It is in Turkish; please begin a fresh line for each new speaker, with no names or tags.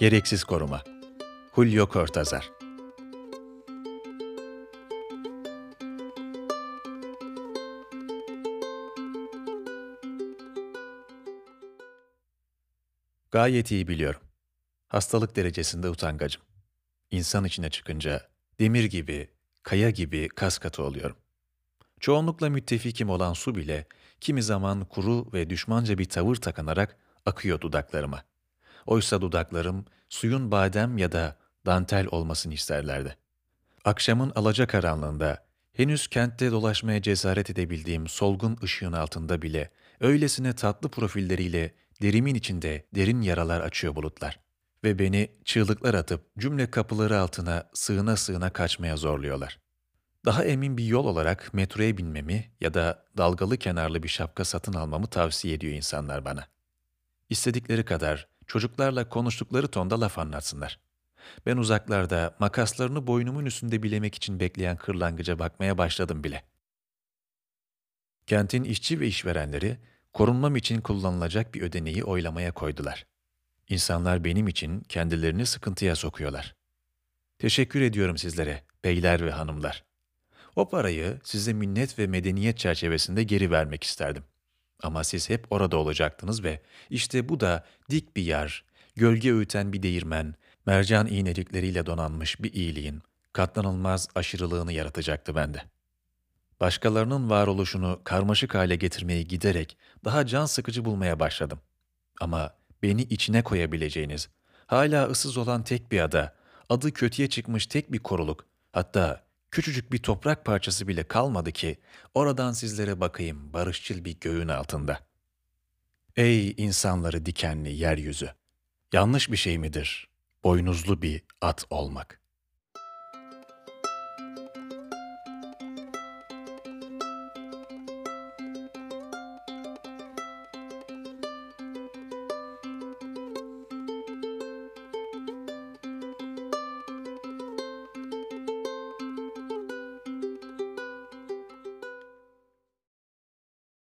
Gereksiz koruma. Julio Cortázar Gayet iyi biliyorum. Hastalık derecesinde utangacım. İnsan içine çıkınca demir gibi, kaya gibi kas katı oluyorum. Çoğunlukla müttefikim olan su bile kimi zaman kuru ve düşmanca bir tavır takınarak akıyor dudaklarıma. Oysa dudaklarım suyun badem ya da dantel olmasını isterlerdi. Akşamın alacakaranlığında henüz kentte dolaşmaya cesaret edebildiğim solgun ışığın altında bile öylesine tatlı profilleriyle derimin içinde derin yaralar açıyor bulutlar ve beni çığlıklar atıp cümle kapıları altına sığına sığına kaçmaya zorluyorlar. Daha emin bir yol olarak metroya binmemi ya da dalgalı kenarlı bir şapka satın almamı tavsiye ediyor insanlar bana. İstedikleri kadar çocuklarla konuştukları tonda laf anlatsınlar. Ben uzaklarda makaslarını boynumun üstünde bilemek için bekleyen kırlangıca bakmaya başladım bile. Kentin işçi ve işverenleri korunmam için kullanılacak bir ödeneği oylamaya koydular. İnsanlar benim için kendilerini sıkıntıya sokuyorlar. Teşekkür ediyorum sizlere, beyler ve hanımlar. O parayı size minnet ve medeniyet çerçevesinde geri vermek isterdim. Ama siz hep orada olacaktınız ve işte bu da dik bir yer, gölge öğüten bir değirmen, mercan iğnelikleriyle donanmış bir iyiliğin, katlanılmaz aşırılığını yaratacaktı bende. Başkalarının varoluşunu karmaşık hale getirmeyi giderek daha can sıkıcı bulmaya başladım. Ama beni içine koyabileceğiniz, hala ıssız olan tek bir ada, adı kötüye çıkmış tek bir koruluk, hatta küçücük bir toprak parçası bile kalmadı ki oradan sizlere bakayım barışçıl bir göğün altında. Ey insanları dikenli yeryüzü! Yanlış bir şey midir boynuzlu bir at olmak?